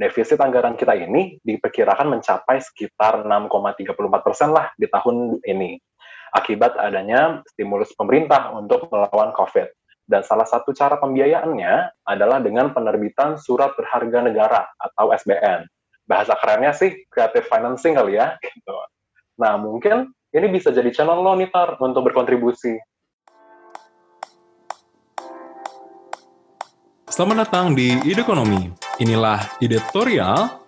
defisit anggaran kita ini diperkirakan mencapai sekitar 6,34 persen lah di tahun ini, akibat adanya stimulus pemerintah untuk melawan COVID. Dan salah satu cara pembiayaannya adalah dengan penerbitan surat berharga negara atau SBN. Bahasa kerennya sih creative financing kali ya. Gitu. Nah, mungkin ini bisa jadi channel lo nih, Tar, untuk berkontribusi. Selamat datang di Ide Ekonomi. Inilah editorial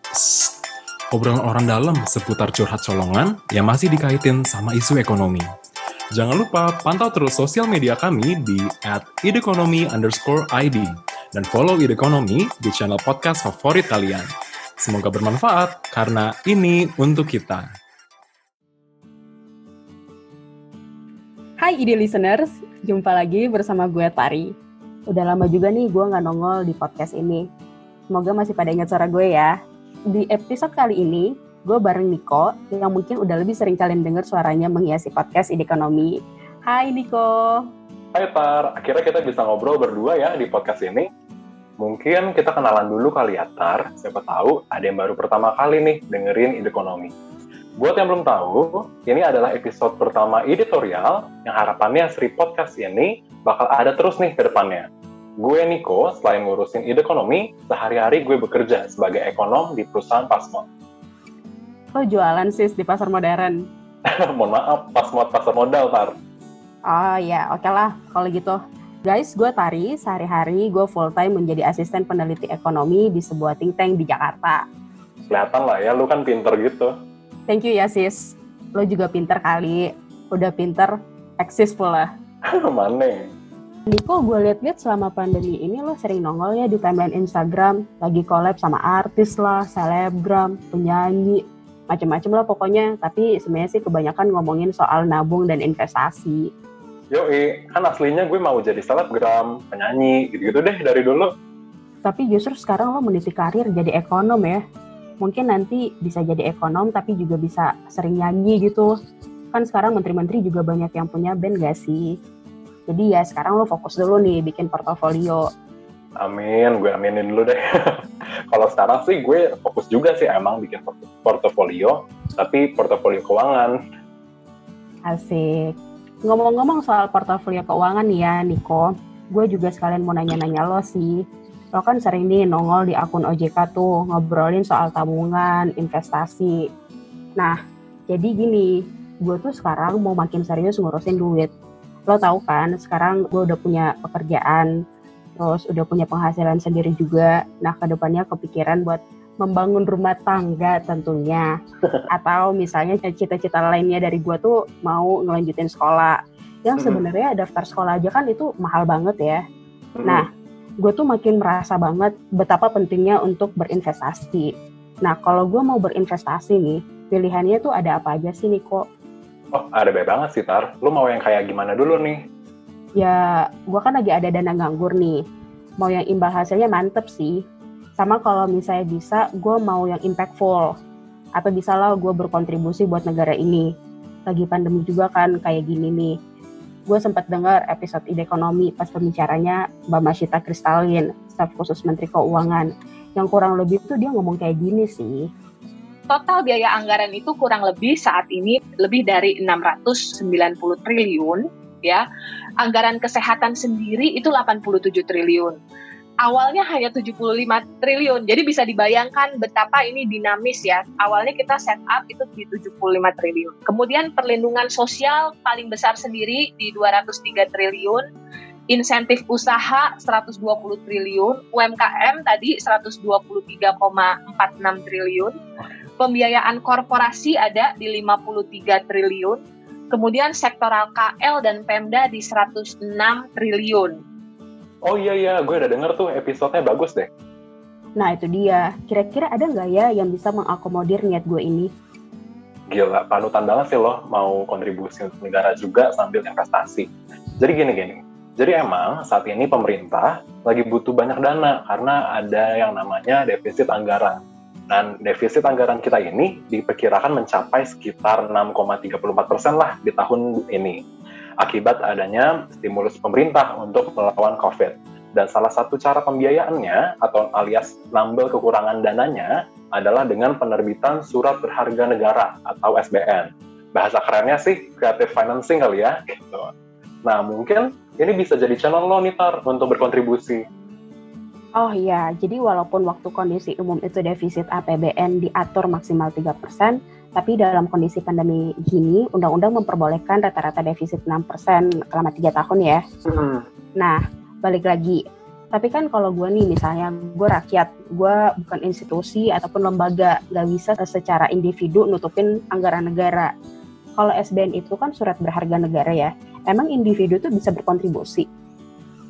obrolan orang dalam seputar curhat colongan yang masih dikaitin sama isu ekonomi. Jangan lupa pantau terus sosial media kami di @idekonomi underscore ID dan follow Ide Ekonomi di channel podcast favorit kalian. Semoga bermanfaat karena ini untuk kita. Hai Ide Listeners, jumpa lagi bersama gue Tari. Udah lama juga nih gue nggak nongol di podcast ini. Semoga masih pada ingat suara gue ya. Di episode kali ini, gue bareng Niko yang mungkin udah lebih sering kalian dengar suaranya menghiasi podcast Ide Ekonomi. Hai Niko. Hai Tar, akhirnya kita bisa ngobrol berdua ya di podcast ini. Mungkin kita kenalan dulu kali ya Tar, siapa tahu ada yang baru pertama kali nih dengerin Ide Ekonomi. Buat yang belum tahu, ini adalah episode pertama editorial yang harapannya seri podcast ini bakal ada terus nih ke depannya. Gue Niko, selain ngurusin ide ekonomi, sehari-hari gue bekerja sebagai ekonom di perusahaan Pasmod. Oh jualan sis di pasar modern? Mohon maaf, Pasmod pasar modal, Tar. Oh ya, oke okay lah kalau gitu. Guys, gue Tari, sehari-hari gue full time menjadi asisten peneliti ekonomi di sebuah think tank di Jakarta. Kelihatan lah ya, lu kan pinter gitu. Thank you ya sis. Lo juga pinter kali. Udah pinter, eksis pula. Mana? Niko, gue liat-liat selama pandemi ini lo sering nongol ya di timeline Instagram, lagi collab sama artis lah, selebgram, penyanyi, macem-macem lah pokoknya. Tapi sebenarnya sih kebanyakan ngomongin soal nabung dan investasi. Yoi, kan aslinya gue mau jadi selebgram, penyanyi, gitu-gitu deh dari dulu. Tapi justru sekarang lo meniti karir jadi ekonom ya mungkin nanti bisa jadi ekonom tapi juga bisa sering nyanyi gitu kan sekarang menteri-menteri juga banyak yang punya band gak sih jadi ya sekarang lo fokus dulu nih bikin portofolio Amin, gue aminin dulu deh. Kalau sekarang sih gue fokus juga sih emang bikin portofolio, tapi portofolio keuangan. Asik. Ngomong-ngomong soal portofolio keuangan nih ya, Niko, gue juga sekalian mau nanya-nanya lo sih lo kan sering nih nongol di akun OJK tuh ngobrolin soal tabungan, investasi. Nah, jadi gini, gue tuh sekarang mau makin serius ngurusin duit. Lo tau kan, sekarang gue udah punya pekerjaan, terus udah punya penghasilan sendiri juga. Nah, ke depannya kepikiran buat membangun rumah tangga tentunya. Atau misalnya cita-cita lainnya dari gue tuh mau ngelanjutin sekolah. Yang sebenarnya daftar sekolah aja kan itu mahal banget ya. Nah, gue tuh makin merasa banget betapa pentingnya untuk berinvestasi. Nah, kalau gue mau berinvestasi nih, pilihannya tuh ada apa aja sih, Niko? Oh, ada banyak banget sih, Tar. Lu mau yang kayak gimana dulu nih? Ya, gue kan lagi ada dana nganggur nih. Mau yang imbal hasilnya mantep sih. Sama kalau misalnya bisa, gue mau yang impactful. Atau bisa lah gue berkontribusi buat negara ini. Lagi pandemi juga kan kayak gini nih gue sempat dengar episode ide ekonomi pas pembicaranya Mbak Masyita Kristalin, staf khusus Menteri Keuangan. Yang kurang lebih tuh dia ngomong kayak gini sih. Total biaya anggaran itu kurang lebih saat ini lebih dari 690 triliun ya. Anggaran kesehatan sendiri itu 87 triliun awalnya hanya 75 triliun. Jadi bisa dibayangkan betapa ini dinamis ya. Awalnya kita set up itu di 75 triliun. Kemudian perlindungan sosial paling besar sendiri di 203 triliun. Insentif usaha 120 triliun, UMKM tadi 123,46 triliun. Pembiayaan korporasi ada di 53 triliun. Kemudian sektoral KL dan Pemda di 106 triliun Oh iya iya, gue udah denger tuh episodenya bagus deh. Nah itu dia, kira-kira ada nggak ya yang bisa mengakomodir niat gue ini? Gila, panutan banget sih loh mau kontribusi untuk negara juga sambil investasi. Jadi gini-gini, jadi emang saat ini pemerintah lagi butuh banyak dana karena ada yang namanya defisit anggaran. Dan defisit anggaran kita ini diperkirakan mencapai sekitar 6,34 persen lah di tahun ini akibat adanya stimulus pemerintah untuk melawan COVID. Dan salah satu cara pembiayaannya atau alias nambel kekurangan dananya adalah dengan penerbitan surat berharga negara atau SBN. Bahasa kerennya sih creative financing kali ya. Gitu. Nah mungkin ini bisa jadi channel lo nih untuk berkontribusi. Oh iya, jadi walaupun waktu kondisi umum itu defisit APBN diatur maksimal 3%, tapi dalam kondisi pandemi gini, undang-undang memperbolehkan rata-rata defisit 6% selama 3 tahun ya. Hmm. Nah, balik lagi, tapi kan kalau gue nih misalnya gue rakyat, gue bukan institusi ataupun lembaga, gak bisa secara individu nutupin anggaran negara. Kalau SBN itu kan surat berharga negara ya, emang individu tuh bisa berkontribusi?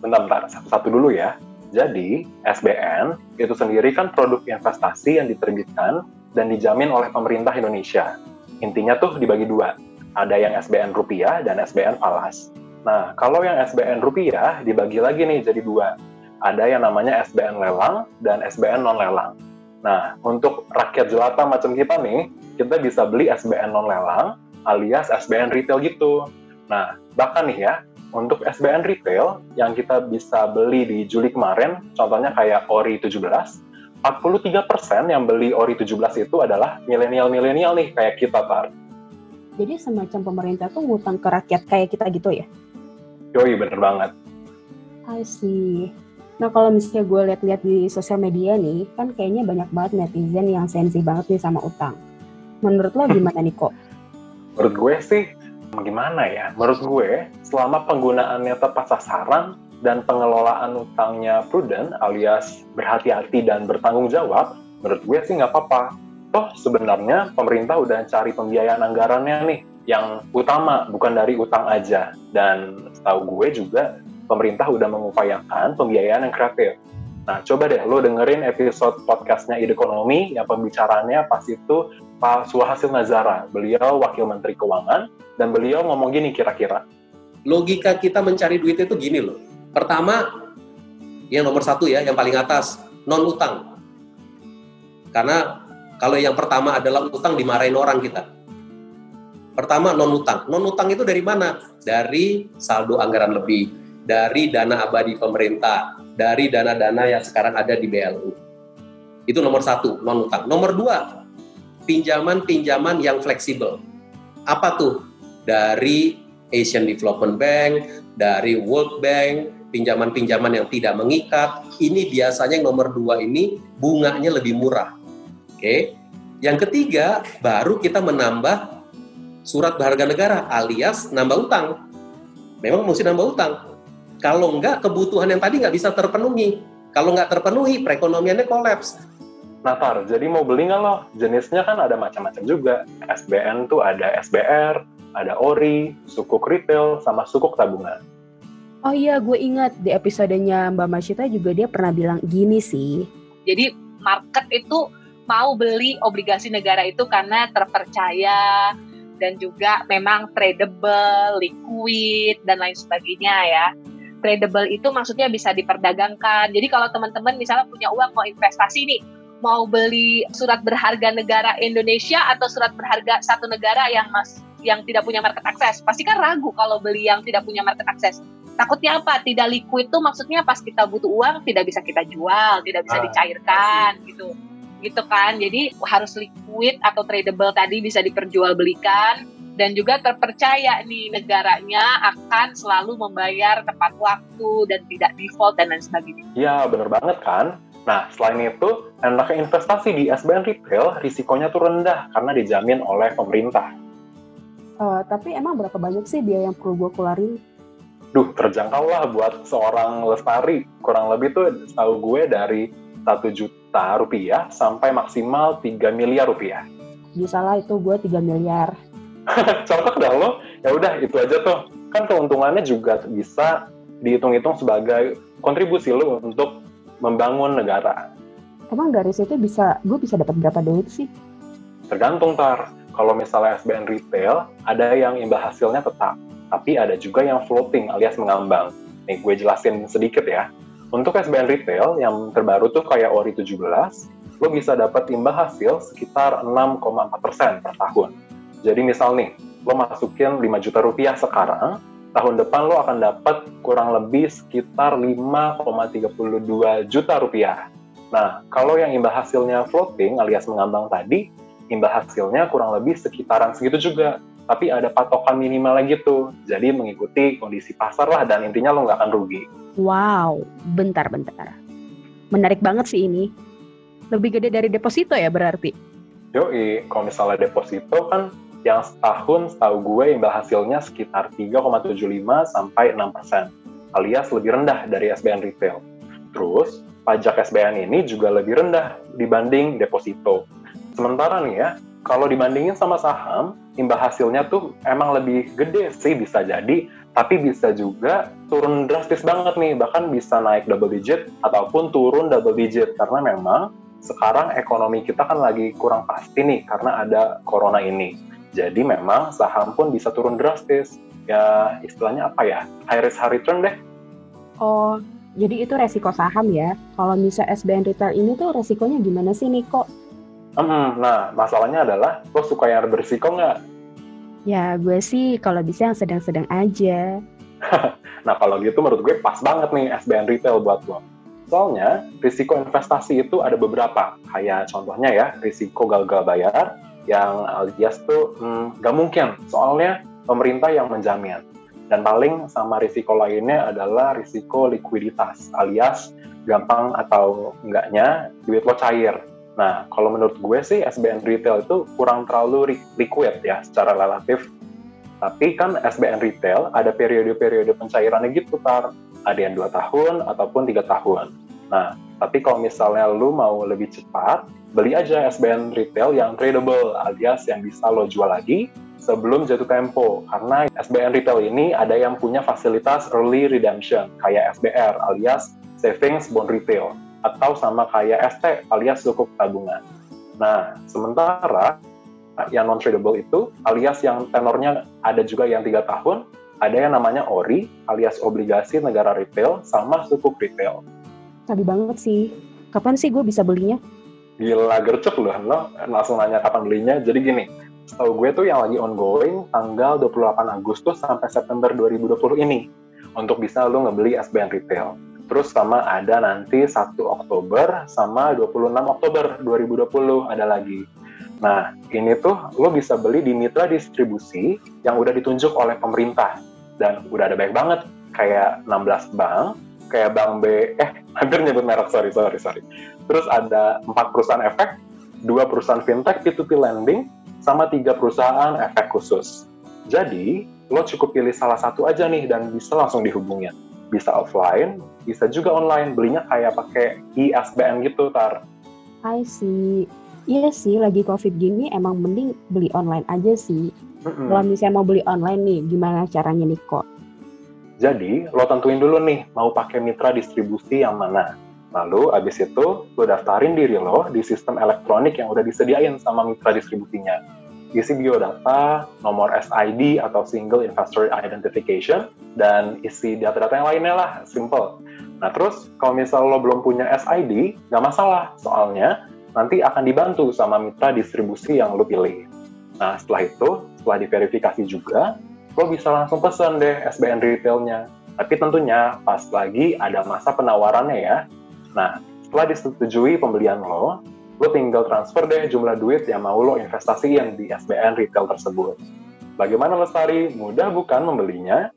Bentar, bentar, satu-satu dulu ya jadi, SBN itu sendiri kan produk investasi yang diterbitkan dan dijamin oleh pemerintah Indonesia. Intinya tuh dibagi dua. Ada yang SBN rupiah dan SBN falas. Nah, kalau yang SBN rupiah dibagi lagi nih jadi dua. Ada yang namanya SBN lelang dan SBN non-lelang. Nah, untuk rakyat jelata macam kita nih, kita bisa beli SBN non-lelang alias SBN retail gitu. Nah, bahkan nih ya, untuk SBN retail yang kita bisa beli di Juli kemarin, contohnya kayak Ori 17, 43% yang beli Ori 17 itu adalah milenial-milenial nih kayak kita, Tar. Jadi semacam pemerintah tuh ngutang ke rakyat kayak kita gitu ya? Yoi, bener banget. I see. Nah kalau misalnya gue lihat-lihat di sosial media nih, kan kayaknya banyak banget netizen yang sensi banget nih sama utang. Menurut lo gimana nih kok? Menurut gue sih, gimana ya? Menurut gue, selama penggunaannya tepat sasaran dan pengelolaan utangnya prudent alias berhati-hati dan bertanggung jawab, menurut gue sih nggak apa-apa. Toh sebenarnya pemerintah udah cari pembiayaan anggarannya nih yang utama, bukan dari utang aja. Dan setahu gue juga pemerintah udah mengupayakan pembiayaan yang kreatif. Nah, coba deh lo dengerin episode podcastnya Ide Ekonomi yang pembicaranya pas itu Pak Suhasil Nazara. Beliau Wakil Menteri Keuangan dan beliau ngomong gini kira-kira. Logika kita mencari duit itu gini loh. Pertama, yang nomor satu ya, yang paling atas, non utang. Karena kalau yang pertama adalah utang dimarahin orang kita. Pertama non utang. Non utang itu dari mana? Dari saldo anggaran lebih, dari dana abadi pemerintah, dari dana-dana yang sekarang ada di BLU. Itu nomor satu, non utang. Nomor dua, pinjaman-pinjaman yang fleksibel. Apa tuh? Dari Asian Development Bank, dari World Bank, pinjaman-pinjaman yang tidak mengikat. Ini biasanya yang nomor dua ini bunganya lebih murah. Oke. Yang ketiga, baru kita menambah surat berharga negara alias nambah utang. Memang mesti nambah utang kalau enggak, kebutuhan yang tadi nggak bisa terpenuhi. Kalau nggak terpenuhi, perekonomiannya kolaps. Nah, jadi mau beli nggak lo? Jenisnya kan ada macam-macam juga. SBN tuh ada SBR, ada ORI, sukuk retail, sama sukuk tabungan. Oh iya, gue ingat di episodenya Mbak Masyita juga dia pernah bilang gini sih. Jadi market itu mau beli obligasi negara itu karena terpercaya dan juga memang tradable, liquid, dan lain sebagainya ya tradable itu maksudnya bisa diperdagangkan. Jadi kalau teman-teman misalnya punya uang mau investasi nih, mau beli surat berharga negara Indonesia atau surat berharga satu negara yang mas yang tidak punya market access, pasti kan ragu kalau beli yang tidak punya market access. Takutnya apa? Tidak liquid itu maksudnya pas kita butuh uang tidak bisa kita jual, tidak bisa ah, dicairkan gitu. Gitu kan. Jadi harus liquid atau tradable tadi bisa diperjualbelikan dan juga terpercaya nih negaranya akan selalu membayar tepat waktu dan tidak default dan lain sebagainya. Iya, bener banget kan? Nah, selain itu, enaknya investasi di SBN Retail risikonya tuh rendah karena dijamin oleh pemerintah. Uh, tapi emang berapa banyak sih biaya yang perlu gue keluarin? Duh, terjangkau lah buat seorang lestari. Kurang lebih tuh setahu gue dari 1 juta rupiah sampai maksimal 3 miliar rupiah. Bisa lah itu gue 3 miliar. cocok dah lo ya udah itu aja tuh kan keuntungannya juga bisa dihitung-hitung sebagai kontribusi lo untuk membangun negara emang dari situ bisa gue bisa dapat berapa duit sih tergantung tar kalau misalnya SBN retail ada yang imbal hasilnya tetap tapi ada juga yang floating alias mengambang. Nih gue jelasin sedikit ya. Untuk SBN retail yang terbaru tuh kayak Ori 17 lo bisa dapat imbal hasil sekitar 6,4% per tahun. Jadi misal nih, lo masukin 5 juta rupiah sekarang, tahun depan lo akan dapat kurang lebih sekitar 5,32 juta rupiah. Nah, kalau yang imbal hasilnya floating alias mengambang tadi, imbal hasilnya kurang lebih sekitaran segitu juga. Tapi ada patokan minimal gitu. Jadi mengikuti kondisi pasar lah dan intinya lo nggak akan rugi. Wow, bentar-bentar. Menarik banget sih ini. Lebih gede dari deposito ya berarti? Yoi, kalau misalnya deposito kan yang setahun setahu gue imbal hasilnya sekitar 3,75 sampai 6 persen, alias lebih rendah dari SBN retail. Terus, pajak SBN ini juga lebih rendah dibanding deposito. Sementara nih ya, kalau dibandingin sama saham, imbal hasilnya tuh emang lebih gede sih bisa jadi, tapi bisa juga turun drastis banget nih, bahkan bisa naik double digit ataupun turun double digit karena memang sekarang ekonomi kita kan lagi kurang pasti nih karena ada corona ini. Jadi memang saham pun bisa turun drastis. Ya istilahnya apa ya? High risk high return deh. Oh, jadi itu resiko saham ya. Kalau misalnya SBN retail ini tuh resikonya gimana sih Niko? Hmm, nah, masalahnya adalah lo suka yang berisiko nggak? Ya, gue sih kalau bisa yang sedang-sedang aja. nah, kalau gitu menurut gue pas banget nih SBN Retail buat lo. Soalnya, risiko investasi itu ada beberapa. Kayak contohnya ya, risiko gagal bayar, yang alias tuh hmm, gak mungkin. Soalnya pemerintah yang menjamin. Dan paling sama risiko lainnya adalah risiko likuiditas, alias gampang atau enggaknya duit lo cair Nah, kalau menurut gue sih SBN retail itu kurang terlalu liquid ya secara relatif. Tapi kan SBN retail ada periode-periode pencairannya gitu, Tar. Ada yang dua tahun ataupun tiga tahun. Nah, tapi kalau misalnya lu mau lebih cepat, beli aja SBN retail yang tradable alias yang bisa lo jual lagi sebelum jatuh tempo. Karena SBN retail ini ada yang punya fasilitas early redemption kayak SBR alias savings bond retail atau sama kayak ST alias sukuk tabungan. Nah, sementara yang non tradable itu alias yang tenornya ada juga yang tiga tahun, ada yang namanya ORI alias obligasi negara retail sama sukuk retail. Tadi banget sih. Kapan sih gue bisa belinya? Gila gercep loh, lo langsung nanya kapan belinya. Jadi gini, setahu gue tuh yang lagi ongoing tanggal 28 Agustus sampai September 2020 ini untuk bisa lo ngebeli SBN retail. Terus sama ada nanti 1 Oktober sama 26 Oktober 2020 ada lagi. Nah, ini tuh lo bisa beli di mitra distribusi yang udah ditunjuk oleh pemerintah. Dan udah ada banyak banget, kayak 16 bank, kayak Bank B, eh hampir nyebut merek, sorry, sorry, sorry. Terus ada 4 perusahaan efek, dua perusahaan fintech P2P lending, sama tiga perusahaan efek khusus. Jadi, lo cukup pilih salah satu aja nih dan bisa langsung dihubungin bisa offline, bisa juga online. Belinya kayak pakai ISBN gitu, Tar. I see. Iya sih, lagi COVID gini emang mending beli online aja sih. Mm-hmm. Kalau misalnya mau beli online nih, gimana caranya nih kok? Jadi, lo tentuin dulu nih, mau pakai mitra distribusi yang mana. Lalu, abis itu, lo daftarin diri lo di sistem elektronik yang udah disediain sama mitra distribusinya isi biodata, nomor SID atau Single Investor Identification, dan isi data-data yang lainnya lah, simple. Nah terus kalau misal lo belum punya SID, nggak masalah, soalnya nanti akan dibantu sama mitra distribusi yang lo pilih. Nah setelah itu, setelah diverifikasi juga, lo bisa langsung pesen deh SBN retailnya. Tapi tentunya pas lagi ada masa penawarannya ya. Nah, setelah disetujui pembelian lo, lo tinggal transfer deh jumlah duit yang mau lo investasiin di SBN retail tersebut. Bagaimana Lestari? Mudah bukan membelinya?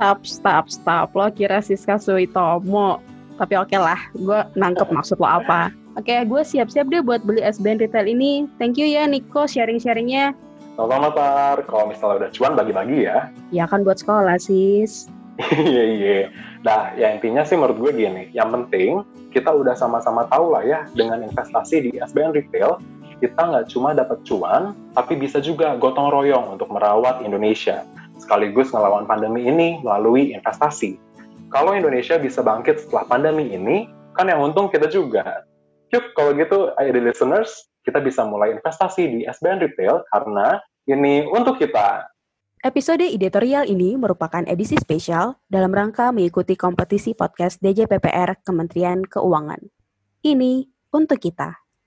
Stop, stop, stop. Lo kira Siska Suitomo. Tapi oke okay lah, gue nangkep maksud lo apa. Oke, okay, gue siap-siap deh buat beli SBN retail ini. Thank you ya Niko sharing-sharingnya. Sama-sama, Tar. Kalau misalnya udah cuan, bagi-bagi ya. Ya kan buat sekolah, sis. Iya, iya. Nah, ya intinya sih menurut gue gini, yang penting kita udah sama-sama tahu lah ya, dengan investasi di SBN Retail, kita nggak cuma dapat cuan, tapi bisa juga gotong royong untuk merawat Indonesia, sekaligus ngelawan pandemi ini melalui investasi. Kalau Indonesia bisa bangkit setelah pandemi ini, kan yang untung kita juga. Yuk, kalau gitu, di listeners, kita bisa mulai investasi di SBN Retail karena ini untuk kita. Episode editorial ini merupakan edisi spesial dalam rangka mengikuti kompetisi podcast DJPPR Kementerian Keuangan. Ini untuk kita.